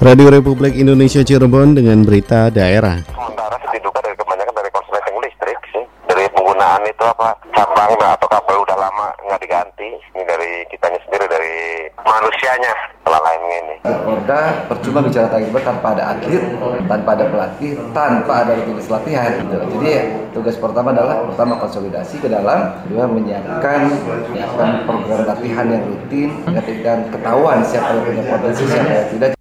Radio Republik Indonesia Cirebon dengan berita daerah. Sementara diduga dari kebanyakan dari konsleting listrik sih. Dari penggunaan itu apa cabang atau kabel udah lama nggak diganti. Ini dari kitanya sendiri dari manusianya lain ini. Porda percuma bicara taliban tanpa ada atlet, tanpa ada pelatih, tanpa ada tugas latihan. Gitu. Jadi tugas pertama adalah pertama konsolidasi ke dalam, kedua menyiapkan menyiapkan program latihan yang rutin, dan ketahuan siapa yang punya potensi, siapa yang tidak.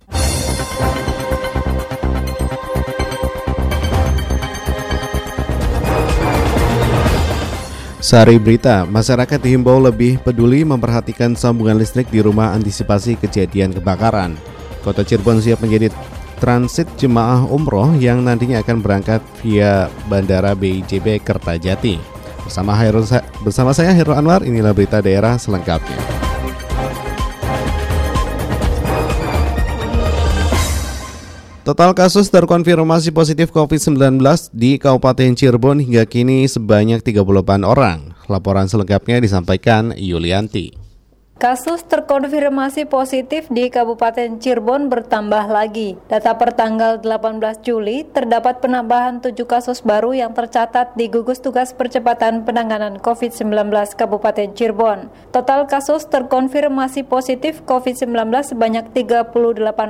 Sari Berita, masyarakat dihimbau lebih peduli memperhatikan sambungan listrik di rumah antisipasi kejadian kebakaran. Kota Cirebon siap menjadi transit jemaah umroh yang nantinya akan berangkat via Bandara BIJB Kertajati. Bersama, Hairul, bersama saya Heru Anwar, inilah berita daerah selengkapnya. Total kasus terkonfirmasi positif COVID-19 di Kabupaten Cirebon hingga kini sebanyak 38 orang. Laporan selengkapnya disampaikan Yulianti. Kasus terkonfirmasi positif di Kabupaten Cirebon bertambah lagi. Data per tanggal 18 Juli, terdapat penambahan 7 kasus baru yang tercatat di gugus tugas percepatan penanganan COVID-19 Kabupaten Cirebon. Total kasus terkonfirmasi positif COVID-19 sebanyak 38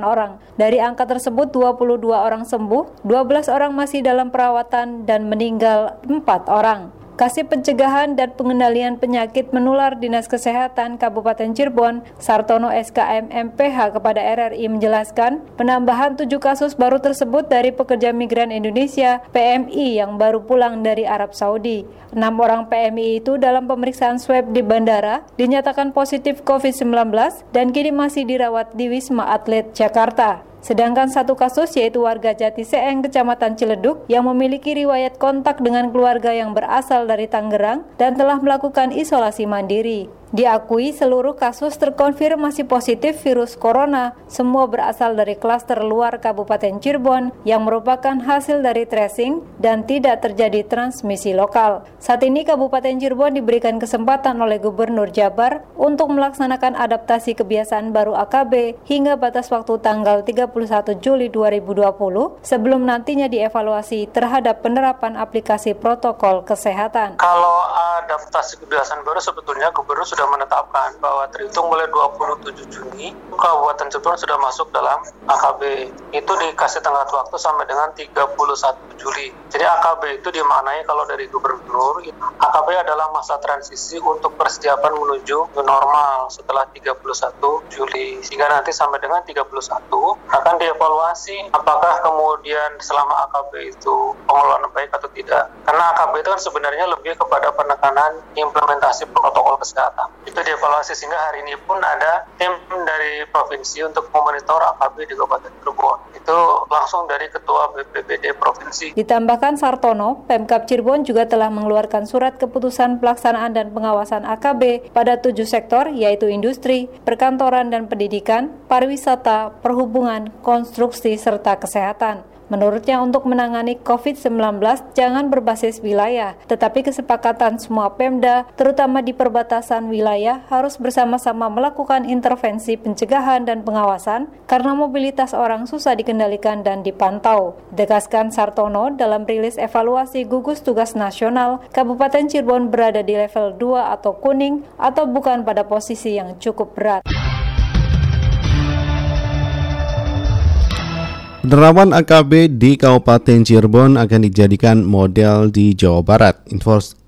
orang. Dari angka tersebut, 22 orang sembuh, 12 orang masih dalam perawatan, dan meninggal 4 orang. Kasih Pencegahan dan Pengendalian Penyakit Menular Dinas Kesehatan Kabupaten Cirebon, Sartono SKM MPH kepada RRI menjelaskan, penambahan tujuh kasus baru tersebut dari pekerja migran Indonesia PMI yang baru pulang dari Arab Saudi. Enam orang PMI itu dalam pemeriksaan swab di bandara dinyatakan positif COVID-19 dan kini masih dirawat di Wisma Atlet Jakarta. Sedangkan satu kasus yaitu warga Jati Seeng, Kecamatan Ciledug yang memiliki riwayat kontak dengan keluarga yang berasal dari Tangerang dan telah melakukan isolasi mandiri. Diakui seluruh kasus terkonfirmasi positif virus corona semua berasal dari klaster luar Kabupaten Cirebon yang merupakan hasil dari tracing dan tidak terjadi transmisi lokal. Saat ini Kabupaten Cirebon diberikan kesempatan oleh Gubernur Jabar untuk melaksanakan adaptasi kebiasaan baru AKB hingga batas waktu tanggal 31 Juli 2020 sebelum nantinya dievaluasi terhadap penerapan aplikasi protokol kesehatan. Kalau adaptasi kebiasaan baru sebetulnya Gubernur sudah sudah menetapkan bahwa terhitung mulai 27 Juni Kabupaten Cirebon sudah masuk dalam AKB. Itu dikasih tenggat waktu sampai dengan 31 Juli. Jadi AKB itu dimaknai kalau dari gubernur, AKB adalah masa transisi untuk persiapan menuju normal setelah 31 Juli. Sehingga nanti sampai dengan 31 akan dievaluasi apakah kemudian selama AKB itu pengelolaan baik atau tidak. Karena AKB itu kan sebenarnya lebih kepada penekanan implementasi protokol kesehatan itu dievaluasi sehingga hari ini pun ada tim dari provinsi untuk memonitor AKB di Kabupaten Cirebon. Itu langsung dari Ketua BPBD Provinsi. Ditambahkan Sartono, Pemkap Cirebon juga telah mengeluarkan surat keputusan pelaksanaan dan pengawasan AKB pada tujuh sektor yaitu industri, perkantoran dan pendidikan, pariwisata, perhubungan, konstruksi, serta kesehatan. Menurutnya untuk menangani COVID-19 jangan berbasis wilayah, tetapi kesepakatan semua Pemda, terutama di perbatasan wilayah, harus bersama-sama melakukan intervensi pencegahan dan pengawasan karena mobilitas orang susah dikendalikan dan dipantau. Dekaskan Sartono dalam rilis evaluasi gugus tugas nasional, Kabupaten Cirebon berada di level 2 atau kuning atau bukan pada posisi yang cukup berat. Penerapan AKB di Kabupaten Cirebon akan dijadikan model di Jawa Barat.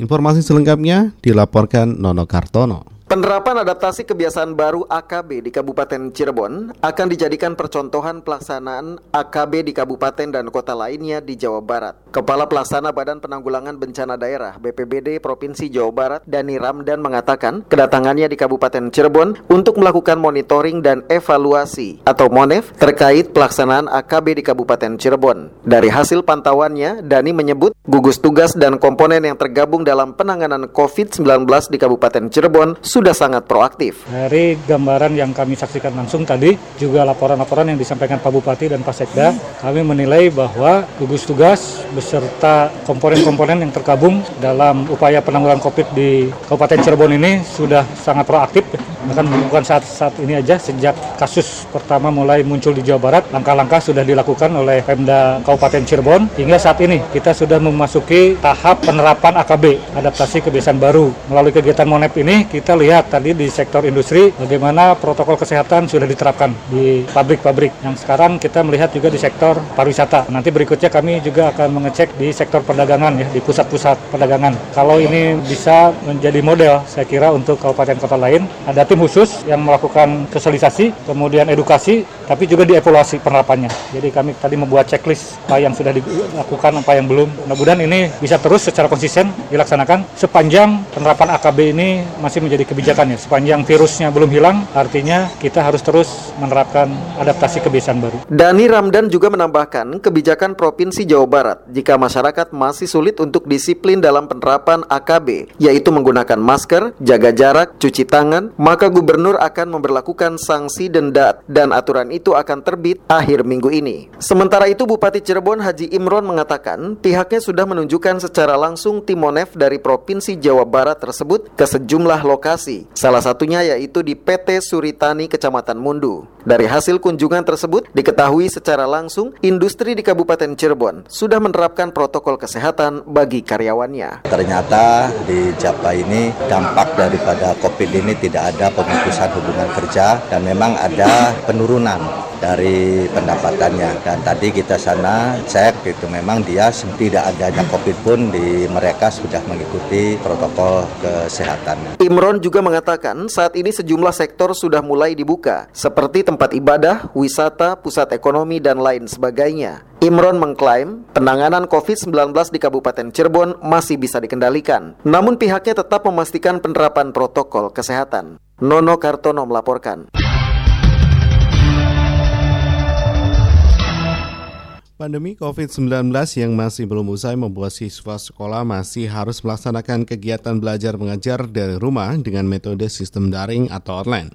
Informasi selengkapnya dilaporkan Nono Kartono. Penerapan adaptasi kebiasaan baru AKB di Kabupaten Cirebon akan dijadikan percontohan pelaksanaan AKB di kabupaten dan kota lainnya di Jawa Barat. Kepala Pelaksana Badan Penanggulangan Bencana Daerah BPBD Provinsi Jawa Barat, Dani Ramdan mengatakan kedatangannya di Kabupaten Cirebon untuk melakukan monitoring dan evaluasi atau MONEF terkait pelaksanaan AKB di Kabupaten Cirebon. Dari hasil pantauannya, Dani menyebut gugus tugas dan komponen yang tergabung dalam penanganan COVID-19 di Kabupaten Cirebon sudah sudah sangat proaktif. Dari gambaran yang kami saksikan langsung tadi, juga laporan-laporan yang disampaikan Pak Bupati dan Pak Sekda, kami menilai bahwa gugus tugas beserta komponen-komponen yang tergabung dalam upaya penanggulangan COVID di Kabupaten Cirebon ini sudah sangat proaktif. Bahkan bukan saat-saat ini aja, sejak kasus pertama mulai muncul di Jawa Barat, langkah-langkah sudah dilakukan oleh Pemda Kabupaten Cirebon. Hingga saat ini kita sudah memasuki tahap penerapan AKB, adaptasi kebiasaan baru. Melalui kegiatan MONEP ini, kita lihat tadi di sektor industri bagaimana protokol kesehatan sudah diterapkan di pabrik-pabrik. Yang sekarang kita melihat juga di sektor pariwisata. Nanti berikutnya kami juga akan mengecek di sektor perdagangan ya, di pusat-pusat perdagangan. Kalau ini bisa menjadi model, saya kira untuk kabupaten kota lain, ada tim khusus yang melakukan sosialisasi, kemudian edukasi, tapi juga dievaluasi penerapannya. Jadi kami tadi membuat checklist apa yang sudah dilakukan, apa yang belum. Mudah-mudahan ini bisa terus secara konsisten dilaksanakan sepanjang penerapan AKB ini masih menjadi kebijakan ya. Sepanjang virusnya belum hilang, artinya kita harus terus menerapkan adaptasi kebiasaan baru. Dani Ramdan juga menambahkan kebijakan Provinsi Jawa Barat jika masyarakat masih sulit untuk disiplin dalam penerapan AKB, yaitu menggunakan masker, jaga jarak, cuci tangan, maka gubernur akan memperlakukan sanksi denda dan aturan itu akan terbit akhir minggu ini. Sementara itu Bupati Cirebon Haji Imron mengatakan pihaknya sudah menunjukkan secara langsung tim Monef dari Provinsi Jawa Barat tersebut ke sejumlah lokasi. Salah satunya yaitu di PT Suritani Kecamatan Mundu. Dari hasil kunjungan tersebut diketahui secara langsung industri di Kabupaten Cirebon sudah menerapkan protokol kesehatan bagi karyawannya. Ternyata di Japa ini dampak daripada COVID ini tidak ada pemutusan hubungan kerja dan memang ada penurunan dari pendapatannya dan tadi kita sana cek itu memang dia tidak adanya COVID pun di mereka sudah mengikuti protokol kesehatan. Imron juga mengatakan saat ini sejumlah sektor sudah mulai dibuka seperti tempat ibadah, wisata, pusat ekonomi dan lain sebagainya. Imron mengklaim penanganan COVID-19 di Kabupaten Cirebon masih bisa dikendalikan, namun pihaknya tetap memastikan penerapan protokol kesehatan. Nono Kartono melaporkan. Pandemi COVID-19 yang masih belum usai membuat siswa sekolah masih harus melaksanakan kegiatan belajar mengajar dari rumah dengan metode sistem daring atau online.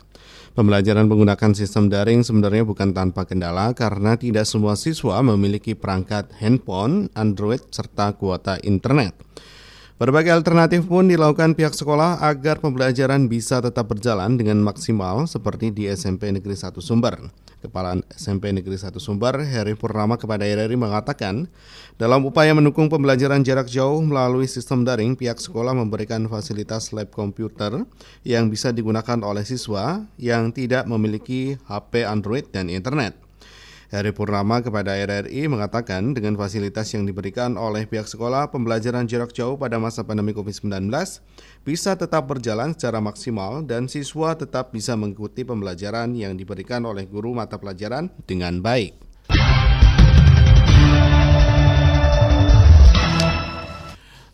Pembelajaran menggunakan sistem daring sebenarnya bukan tanpa kendala karena tidak semua siswa memiliki perangkat handphone, Android, serta kuota internet. Berbagai alternatif pun dilakukan pihak sekolah agar pembelajaran bisa tetap berjalan dengan maksimal seperti di SMP Negeri 1 Sumber. Kepala SMP Negeri 1 Sumber, Heri Purnama kepada RRI mengatakan, dalam upaya mendukung pembelajaran jarak jauh melalui sistem daring, pihak sekolah memberikan fasilitas lab komputer yang bisa digunakan oleh siswa yang tidak memiliki HP Android dan internet. Heri Purnama kepada RRI mengatakan dengan fasilitas yang diberikan oleh pihak sekolah, pembelajaran jarak jauh pada masa pandemi COVID-19 bisa tetap berjalan secara maksimal dan siswa tetap bisa mengikuti pembelajaran yang diberikan oleh guru mata pelajaran dengan baik.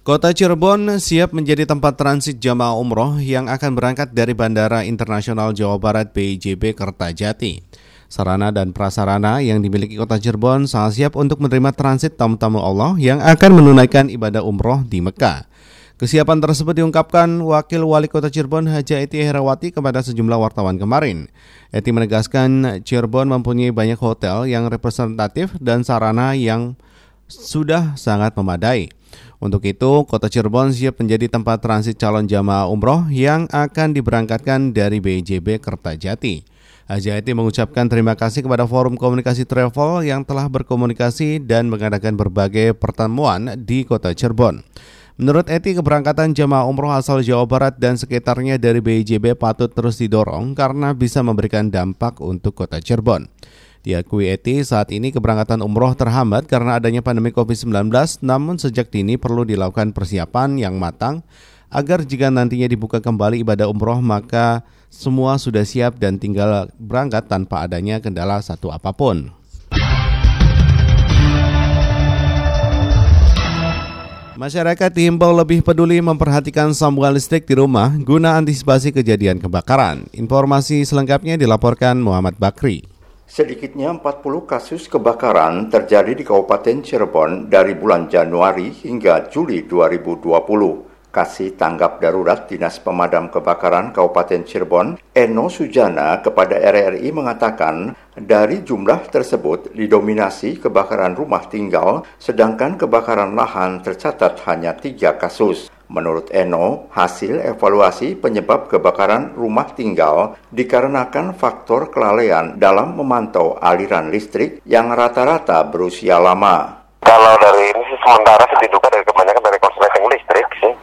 Kota Cirebon siap menjadi tempat transit jamaah umroh yang akan berangkat dari Bandara Internasional Jawa Barat BIJB Kertajati. Sarana dan prasarana yang dimiliki kota Cirebon sangat siap untuk menerima transit tamu-tamu Allah yang akan menunaikan ibadah umroh di Mekah. Kesiapan tersebut diungkapkan Wakil Wali Kota Cirebon Haja Eti Herawati kepada sejumlah wartawan kemarin. Eti menegaskan Cirebon mempunyai banyak hotel yang representatif dan sarana yang sudah sangat memadai. Untuk itu, Kota Cirebon siap menjadi tempat transit calon jamaah umroh yang akan diberangkatkan dari BJB Kertajati. Haji mengucapkan terima kasih kepada Forum Komunikasi Travel yang telah berkomunikasi dan mengadakan berbagai pertemuan di kota Cirebon. Menurut Eti, keberangkatan jemaah umroh asal Jawa Barat dan sekitarnya dari BIJB patut terus didorong karena bisa memberikan dampak untuk kota Cirebon. Diakui Eti, saat ini keberangkatan umroh terhambat karena adanya pandemi COVID-19, namun sejak dini perlu dilakukan persiapan yang matang agar jika nantinya dibuka kembali ibadah umroh maka semua sudah siap dan tinggal berangkat tanpa adanya kendala satu apa pun. Masyarakat diimbau lebih peduli memperhatikan sambungan listrik di rumah guna antisipasi kejadian kebakaran. Informasi selengkapnya dilaporkan Muhammad Bakri. Sedikitnya 40 kasus kebakaran terjadi di Kabupaten Cirebon dari bulan Januari hingga Juli 2020. Kasih Tanggap Darurat Dinas Pemadam Kebakaran Kabupaten Cirebon, Eno Sujana kepada RRI mengatakan dari jumlah tersebut didominasi kebakaran rumah tinggal, sedangkan kebakaran lahan tercatat hanya tiga kasus. Menurut Eno, hasil evaluasi penyebab kebakaran rumah tinggal dikarenakan faktor kelalaian dalam memantau aliran listrik yang rata-rata berusia lama. Kalau dari ini sementara sih dari kebanyakan dari korsleting listrik sih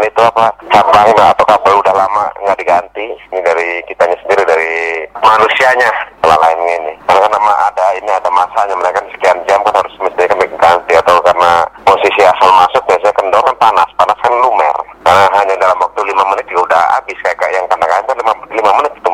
itu apa? Cabang atau kabel udah lama nggak diganti? Ini dari kitanya sendiri dari manusianya lain ini. Karena kan nama ada ini ada masanya. Mereka kan sekian jam kan harus mesti ganti. Atau karena posisi asal masuk biasanya kendor kan panas. Panas kan lumer. Karena hanya dalam waktu lima menit juga udah habis. Kayak, yang katakan kan lima menit itu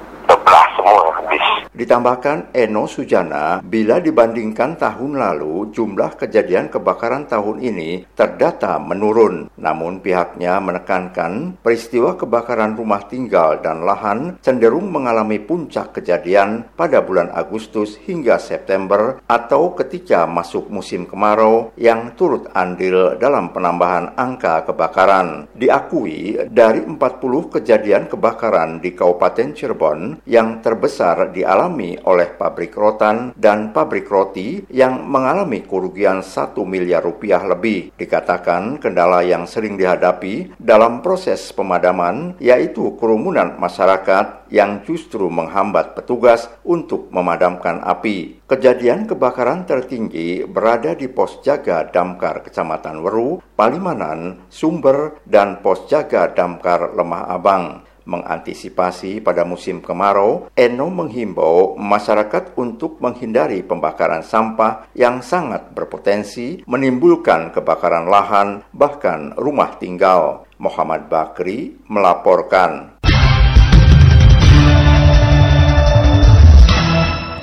belah semua habis Ditambahkan Eno Sujana, bila dibandingkan tahun lalu, jumlah kejadian kebakaran tahun ini terdata menurun. Namun pihaknya menekankan peristiwa kebakaran rumah tinggal dan lahan cenderung mengalami puncak kejadian pada bulan Agustus hingga September atau ketika masuk musim kemarau yang turut andil dalam penambahan angka kebakaran. Diakui dari 40 kejadian kebakaran di Kabupaten Cirebon yang terbesar dialami dialami oleh pabrik rotan dan pabrik roti yang mengalami kerugian 1 miliar rupiah lebih. Dikatakan kendala yang sering dihadapi dalam proses pemadaman yaitu kerumunan masyarakat yang justru menghambat petugas untuk memadamkan api. Kejadian kebakaran tertinggi berada di pos jaga damkar Kecamatan Weru, Palimanan, Sumber, dan pos jaga damkar Lemah Abang. Mengantisipasi pada musim kemarau, Eno menghimbau masyarakat untuk menghindari pembakaran sampah yang sangat berpotensi menimbulkan kebakaran lahan, bahkan rumah tinggal. Muhammad Bakri melaporkan.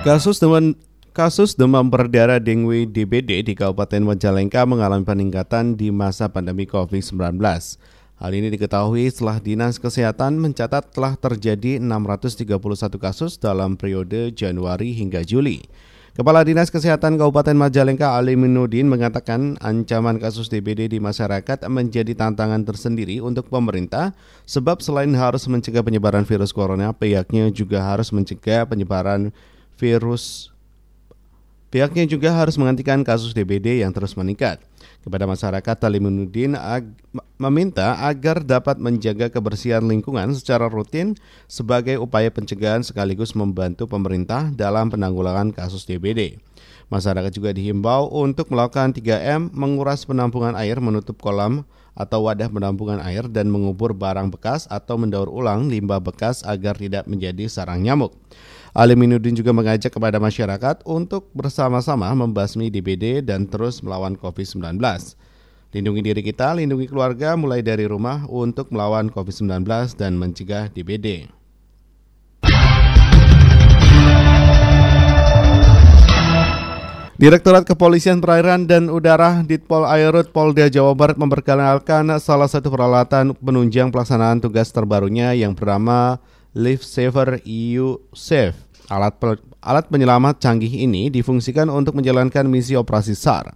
Kasus demam Kasus demam berdarah dengue DBD di Kabupaten Majalengka mengalami peningkatan di masa pandemi COVID-19. Hal ini diketahui setelah Dinas Kesehatan mencatat telah terjadi 631 kasus dalam periode Januari hingga Juli. Kepala Dinas Kesehatan Kabupaten Majalengka Ali Minudin mengatakan ancaman kasus DBD di masyarakat menjadi tantangan tersendiri untuk pemerintah sebab selain harus mencegah penyebaran virus corona, pihaknya juga harus mencegah penyebaran virus Pihaknya juga harus menghentikan kasus DBD yang terus meningkat. Kepada masyarakat, Talimuddin ag meminta agar dapat menjaga kebersihan lingkungan secara rutin sebagai upaya pencegahan sekaligus membantu pemerintah dalam penanggulangan kasus DBD. Masyarakat juga dihimbau untuk melakukan 3M, menguras penampungan air, menutup kolam atau wadah penampungan air dan mengubur barang bekas atau mendaur ulang limbah bekas agar tidak menjadi sarang nyamuk. Ali Minudin juga mengajak kepada masyarakat untuk bersama-sama membasmi DBD dan terus melawan COVID-19. Lindungi diri kita, lindungi keluarga mulai dari rumah untuk melawan COVID-19 dan mencegah DBD. Direktorat Kepolisian Perairan dan Udara Ditpol Airut Polda Jawa Barat memperkenalkan salah satu peralatan penunjang pelaksanaan tugas terbarunya yang bernama Life Saver EU Safe. Alat alat penyelamat canggih ini difungsikan untuk menjalankan misi operasi SAR.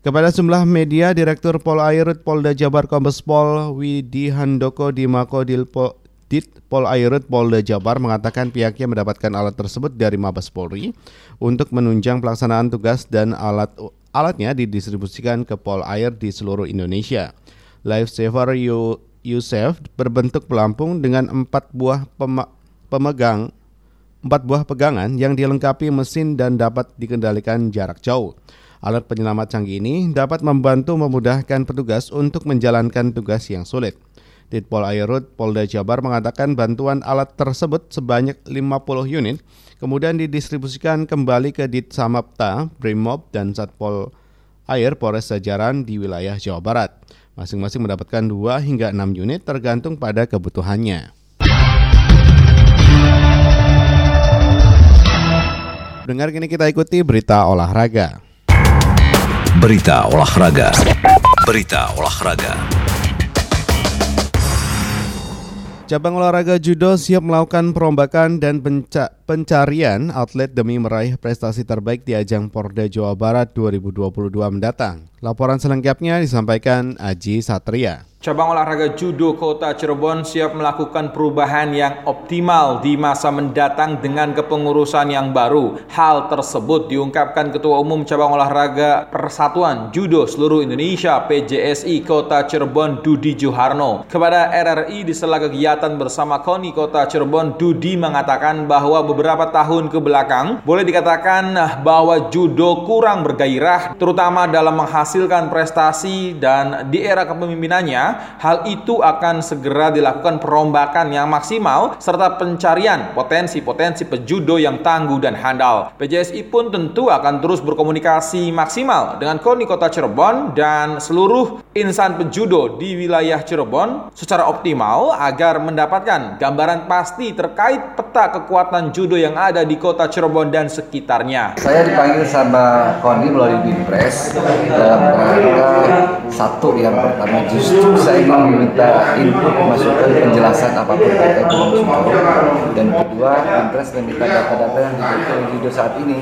Kepada sejumlah media, Direktur Pol Airut Polda Jabar Kombes Pol Widi Handoko di Mako Dilpo Dit Pol Airut Polda Jabar mengatakan pihaknya mendapatkan alat tersebut dari Mabes Polri untuk menunjang pelaksanaan tugas dan alat alatnya didistribusikan ke Pol Air di seluruh Indonesia. Lifesaver Yusef berbentuk pelampung dengan empat buah pemegang empat buah pegangan yang dilengkapi mesin dan dapat dikendalikan jarak jauh. Alat penyelamat canggih ini dapat membantu memudahkan petugas untuk menjalankan tugas yang sulit. Ditpol Airut Polda Jabar mengatakan bantuan alat tersebut sebanyak 50 unit kemudian didistribusikan kembali ke Dit Samapta, Brimob, dan Satpol Air Polres Sajaran di wilayah Jawa Barat. Masing-masing mendapatkan 2 hingga 6 unit tergantung pada kebutuhannya. Dengar kini kita ikuti berita olahraga. Berita olahraga. Berita olahraga. Cabang olahraga judo siap melakukan perombakan dan penca pencarian atlet demi meraih prestasi terbaik di ajang Porda Jawa Barat 2022 mendatang. Laporan selengkapnya disampaikan Aji Satria. Cabang olahraga judo Kota Cirebon siap melakukan perubahan yang optimal di masa mendatang dengan kepengurusan yang baru. Hal tersebut diungkapkan Ketua Umum Cabang Olahraga Persatuan Judo Seluruh Indonesia PJSI Kota Cirebon Dudi Juharno. Kepada RRI di sela kegiatan bersama KONI Kota Cirebon, Dudi mengatakan bahwa beberapa tahun ke belakang boleh dikatakan bahwa judo kurang bergairah terutama dalam menghasilkan prestasi dan di era kepemimpinannya hal itu akan segera dilakukan perombakan yang maksimal serta pencarian potensi-potensi pejudo yang tangguh dan handal. PJSI pun tentu akan terus berkomunikasi maksimal dengan KONI Kota Cirebon dan seluruh insan pejudo di wilayah Cirebon secara optimal agar mendapatkan gambaran pasti terkait peta kekuatan judo yang ada di Kota Cirebon dan sekitarnya. Saya dipanggil sama KONI melalui Binpres dalam rangka satu yang pertama justru saya ingin meminta input masukan penjelasan apa pun terkait dengan judo dan kedua Binpres meminta data-data yang dibutuhkan judo saat ini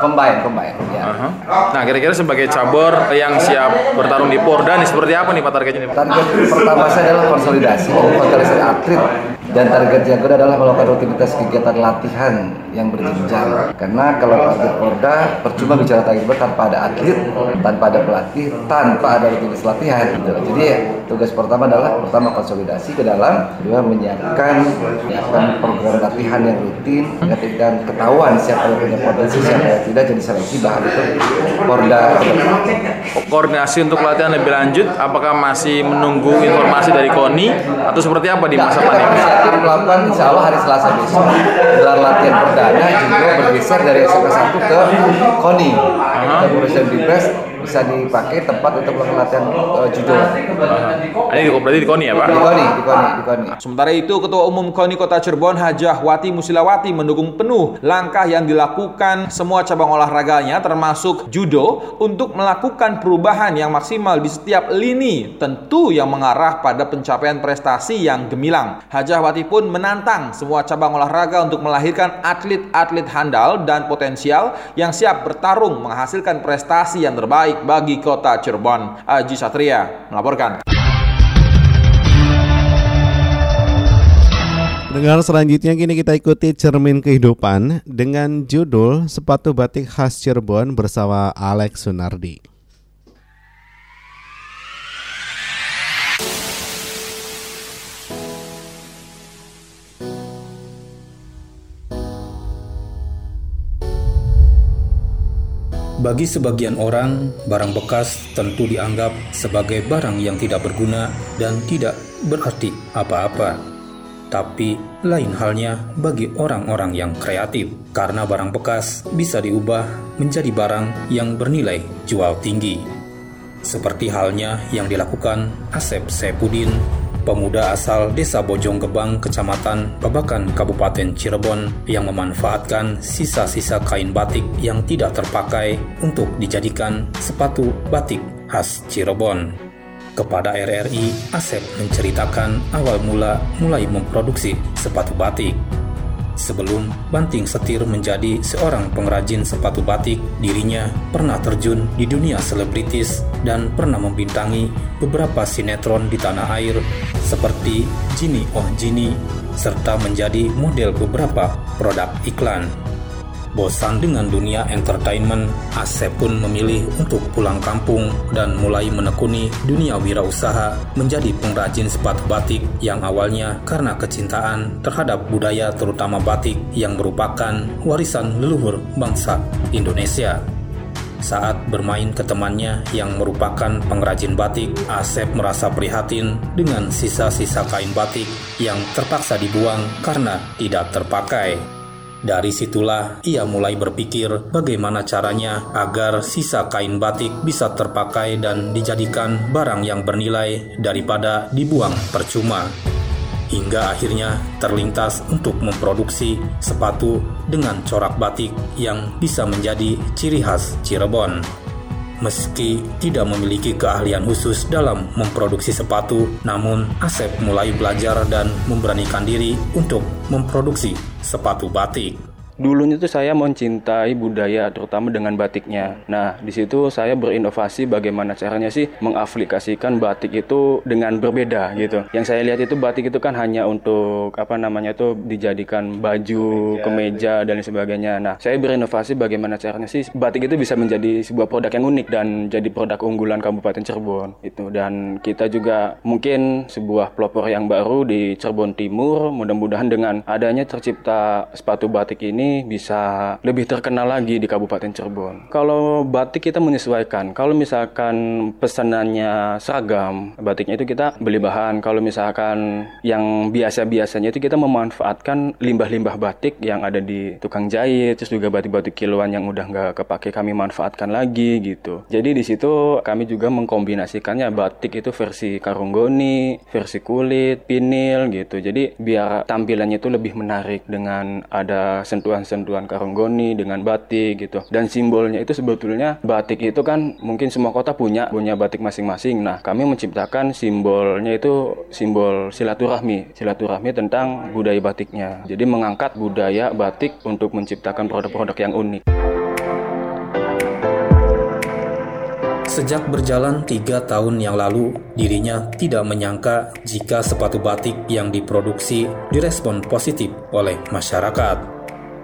combine combine ya. Uh -huh. Nah kira-kira sebagai cabur yang siap bertarung di Porda nih seperti apa nih Pak targetnya nih? Target pertama saya adalah konsolidasi konsolidasi atlet dan target kedua adalah melakukan rutinitas kegiatan latihan yang berjenjang karena kalau target Porda percuma bicara target tanpa ada atlet tanpa ada pelatih tanpa ada rutinitas latihan gitu. jadi tugas pertama adalah pertama konsolidasi ke dalam kedua menyiapkan menyiapkan program latihan yang rutin ketika ketahuan siapa yang punya potensi siapa yang tidak jadi seleksi bahan itu Porda koordinasi untuk latihan lebih lanjut apakah masih menunggu informasi dari KONI atau seperti apa di masa pandemi? Akan melakukan insya Allah hari Selasa besok gelar latihan perdana juga bergeser dari SMP 1 ke KONI berusaha di press bisa dipakai tempat untuk melakukan latihan uh, judo. Ini berarti di KONI ya Pak? Di KONI, di KONI, di KONI. Sementara itu Ketua Umum KONI Kota Cirebon Hajah Wati Musilawati mendukung penuh langkah yang dilakukan semua cabang olahraganya termasuk judo untuk melakukan perubahan yang maksimal di setiap lini tentu yang mengarah pada pencapaian prestasi yang gemilang. Hajah Wati pun menantang semua cabang olahraga untuk melahirkan atlet-atlet handal dan potensial yang siap bertarung menghasilkan prestasi yang terbaik baik bagi kota Cirebon. Aji Satria melaporkan. Dengar selanjutnya kini kita ikuti cermin kehidupan dengan judul Sepatu Batik Khas Cirebon bersama Alex Sunardi. Bagi sebagian orang, barang bekas tentu dianggap sebagai barang yang tidak berguna dan tidak berarti apa-apa. Tapi lain halnya bagi orang-orang yang kreatif, karena barang bekas bisa diubah menjadi barang yang bernilai jual tinggi. Seperti halnya yang dilakukan Asep Sepudin pemuda asal Desa Bojong Gebang, Kecamatan Babakan, Kabupaten Cirebon yang memanfaatkan sisa-sisa kain batik yang tidak terpakai untuk dijadikan sepatu batik khas Cirebon. Kepada RRI, Asep menceritakan awal mula mulai memproduksi sepatu batik. Sebelum banting setir menjadi seorang pengrajin sepatu batik, dirinya pernah terjun di dunia selebritis dan pernah membintangi beberapa sinetron di tanah air seperti Jini Oh Jini serta menjadi model beberapa produk iklan. Bosan dengan dunia entertainment, Asep pun memilih untuk pulang kampung dan mulai menekuni dunia wirausaha menjadi pengrajin sepatu batik yang awalnya karena kecintaan terhadap budaya terutama batik yang merupakan warisan leluhur bangsa Indonesia. Saat bermain ke temannya yang merupakan pengrajin batik, Asep merasa prihatin dengan sisa-sisa kain batik yang terpaksa dibuang karena tidak terpakai. Dari situlah ia mulai berpikir bagaimana caranya agar sisa kain batik bisa terpakai dan dijadikan barang yang bernilai daripada dibuang percuma. Hingga akhirnya terlintas untuk memproduksi sepatu dengan corak batik yang bisa menjadi ciri khas Cirebon. Meski tidak memiliki keahlian khusus dalam memproduksi sepatu, namun Asep mulai belajar dan memberanikan diri untuk memproduksi sepatu batik. Dulunya tuh saya mencintai budaya terutama dengan batiknya. Nah, di situ saya berinovasi bagaimana caranya sih mengaplikasikan batik itu dengan berbeda gitu. Yang saya lihat itu batik itu kan hanya untuk apa namanya itu dijadikan baju, kemeja dan sebagainya. Nah, saya berinovasi bagaimana caranya sih batik itu bisa menjadi sebuah produk yang unik dan jadi produk unggulan Kabupaten Cirebon itu. Dan kita juga mungkin sebuah pelopor yang baru di Cirebon Timur. Mudah-mudahan dengan adanya tercipta sepatu batik ini ini bisa lebih terkenal lagi di Kabupaten Cirebon. Kalau batik kita menyesuaikan. Kalau misalkan pesanannya seragam, batiknya itu kita beli bahan. Kalau misalkan yang biasa-biasanya itu kita memanfaatkan limbah-limbah batik yang ada di tukang jahit, terus juga batik-batik kiloan yang udah nggak kepake kami manfaatkan lagi gitu. Jadi di situ kami juga mengkombinasikannya batik itu versi karunggoni, versi kulit, pinil gitu. Jadi biar tampilannya itu lebih menarik dengan ada sentuhan sentuhan-sentuhan karonggoni dengan batik gitu. Dan simbolnya itu sebetulnya batik itu kan mungkin semua kota punya punya batik masing-masing. Nah, kami menciptakan simbolnya itu simbol silaturahmi, silaturahmi tentang budaya batiknya. Jadi mengangkat budaya batik untuk menciptakan produk-produk yang unik. Sejak berjalan tiga tahun yang lalu, dirinya tidak menyangka jika sepatu batik yang diproduksi direspon positif oleh masyarakat.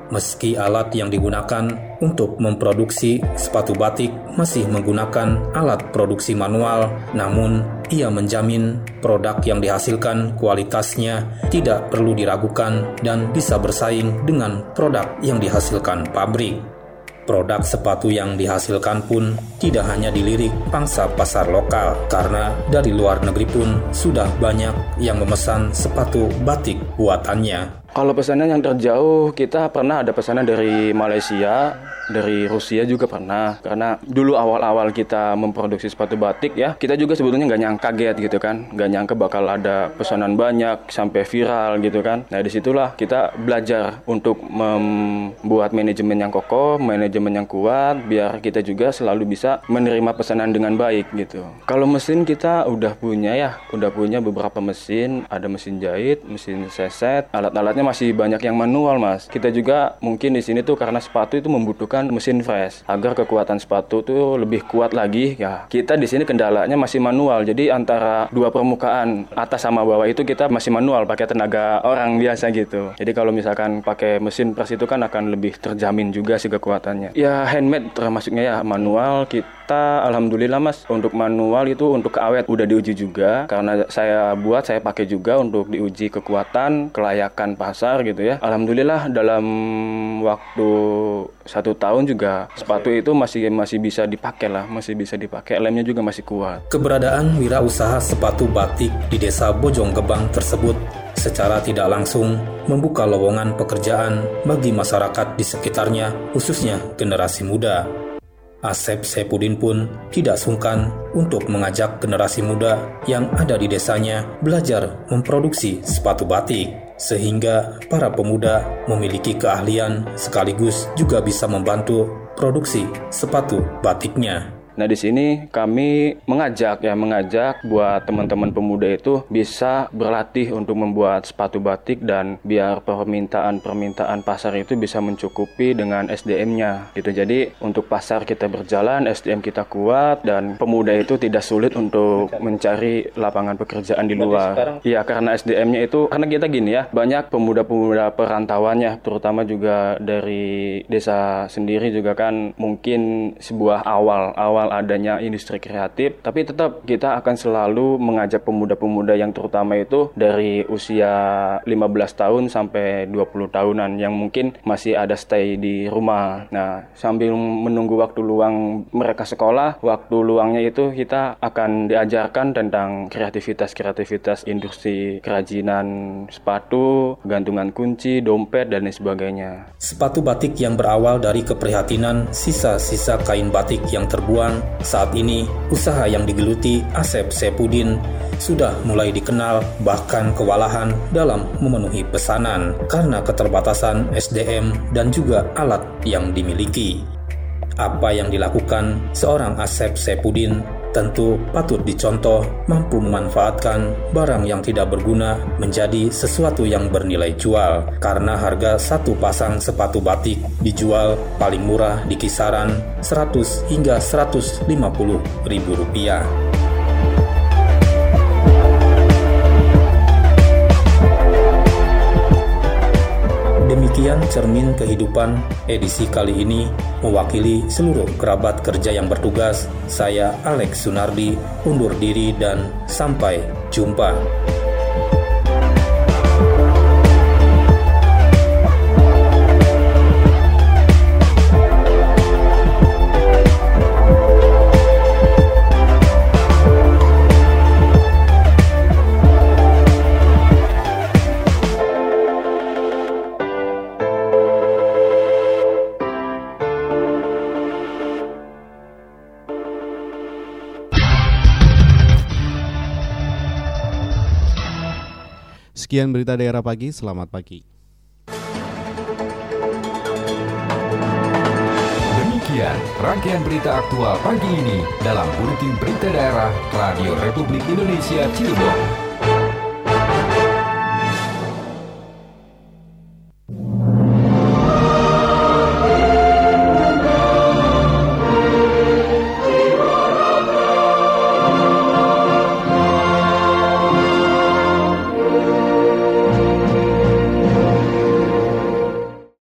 Meski alat yang digunakan untuk memproduksi sepatu batik masih menggunakan alat produksi manual, namun ia menjamin produk yang dihasilkan kualitasnya tidak perlu diragukan dan bisa bersaing dengan produk yang dihasilkan pabrik. Produk sepatu yang dihasilkan pun tidak hanya dilirik pangsa pasar lokal, karena dari luar negeri pun sudah banyak yang memesan sepatu batik buatannya. Kalau pesanan yang terjauh, kita pernah ada pesanan dari Malaysia, dari Rusia juga pernah. Karena dulu awal-awal kita memproduksi sepatu batik ya, kita juga sebetulnya nggak nyangka kaget gitu kan. Nggak nyangka bakal ada pesanan banyak, sampai viral gitu kan. Nah di situlah kita belajar untuk membuat manajemen yang kokoh, manajemen yang kuat, biar kita juga selalu bisa menerima pesanan dengan baik gitu. Kalau mesin kita udah punya ya, udah punya beberapa mesin, ada mesin jahit, mesin seset, alat-alat sifatnya masih banyak yang manual mas. Kita juga mungkin di sini tuh karena sepatu itu membutuhkan mesin fresh agar kekuatan sepatu tuh lebih kuat lagi. Ya kita di sini kendalanya masih manual. Jadi antara dua permukaan atas sama bawah itu kita masih manual pakai tenaga orang biasa gitu. Jadi kalau misalkan pakai mesin press itu kan akan lebih terjamin juga sih kekuatannya. Ya handmade termasuknya ya manual kita kita alhamdulillah mas untuk manual itu untuk awet udah diuji juga karena saya buat saya pakai juga untuk diuji kekuatan kelayakan pasar gitu ya. Alhamdulillah dalam waktu satu tahun juga sepatu itu masih masih bisa dipakai lah masih bisa dipakai. Lemnya juga masih kuat. Keberadaan wirausaha sepatu batik di desa Bojong Gebang tersebut secara tidak langsung membuka lowongan pekerjaan bagi masyarakat di sekitarnya, khususnya generasi muda. Asep Sepudin pun tidak sungkan untuk mengajak generasi muda yang ada di desanya belajar memproduksi sepatu batik, sehingga para pemuda memiliki keahlian sekaligus juga bisa membantu produksi sepatu batiknya. Nah di sini kami mengajak ya mengajak buat teman-teman pemuda itu bisa berlatih untuk membuat sepatu batik dan biar permintaan-permintaan pasar itu bisa mencukupi dengan SDM-nya gitu. Jadi untuk pasar kita berjalan, SDM kita kuat dan pemuda itu tidak sulit untuk mencari lapangan pekerjaan di luar. Iya karena SDM-nya itu karena kita gini ya banyak pemuda-pemuda perantauannya terutama juga dari desa sendiri juga kan mungkin sebuah awal awal soal adanya industri kreatif, tapi tetap kita akan selalu mengajak pemuda-pemuda yang terutama itu dari usia 15 tahun sampai 20 tahunan yang mungkin masih ada stay di rumah. Nah, sambil menunggu waktu luang mereka sekolah, waktu luangnya itu kita akan diajarkan tentang kreativitas-kreativitas industri kerajinan sepatu, gantungan kunci, dompet, dan lain sebagainya. Sepatu batik yang berawal dari keprihatinan sisa-sisa kain batik yang terbuang saat ini usaha yang digeluti Asep Sepudin sudah mulai dikenal bahkan kewalahan dalam memenuhi pesanan karena keterbatasan SDM dan juga alat yang dimiliki. Apa yang dilakukan seorang Asep Sepudin tentu patut dicontoh mampu memanfaatkan barang yang tidak berguna menjadi sesuatu yang bernilai jual karena harga satu pasang sepatu batik dijual paling murah di kisaran 100 hingga 150 ribu rupiah. Demikian cermin kehidupan edisi kali ini mewakili seluruh kerabat kerja yang bertugas. Saya Alex Sunardi undur diri dan sampai jumpa. Sekian berita daerah pagi, selamat pagi. Demikian rangkaian berita aktual pagi ini dalam Buletin Berita Daerah Radio Republik Indonesia Cirebon.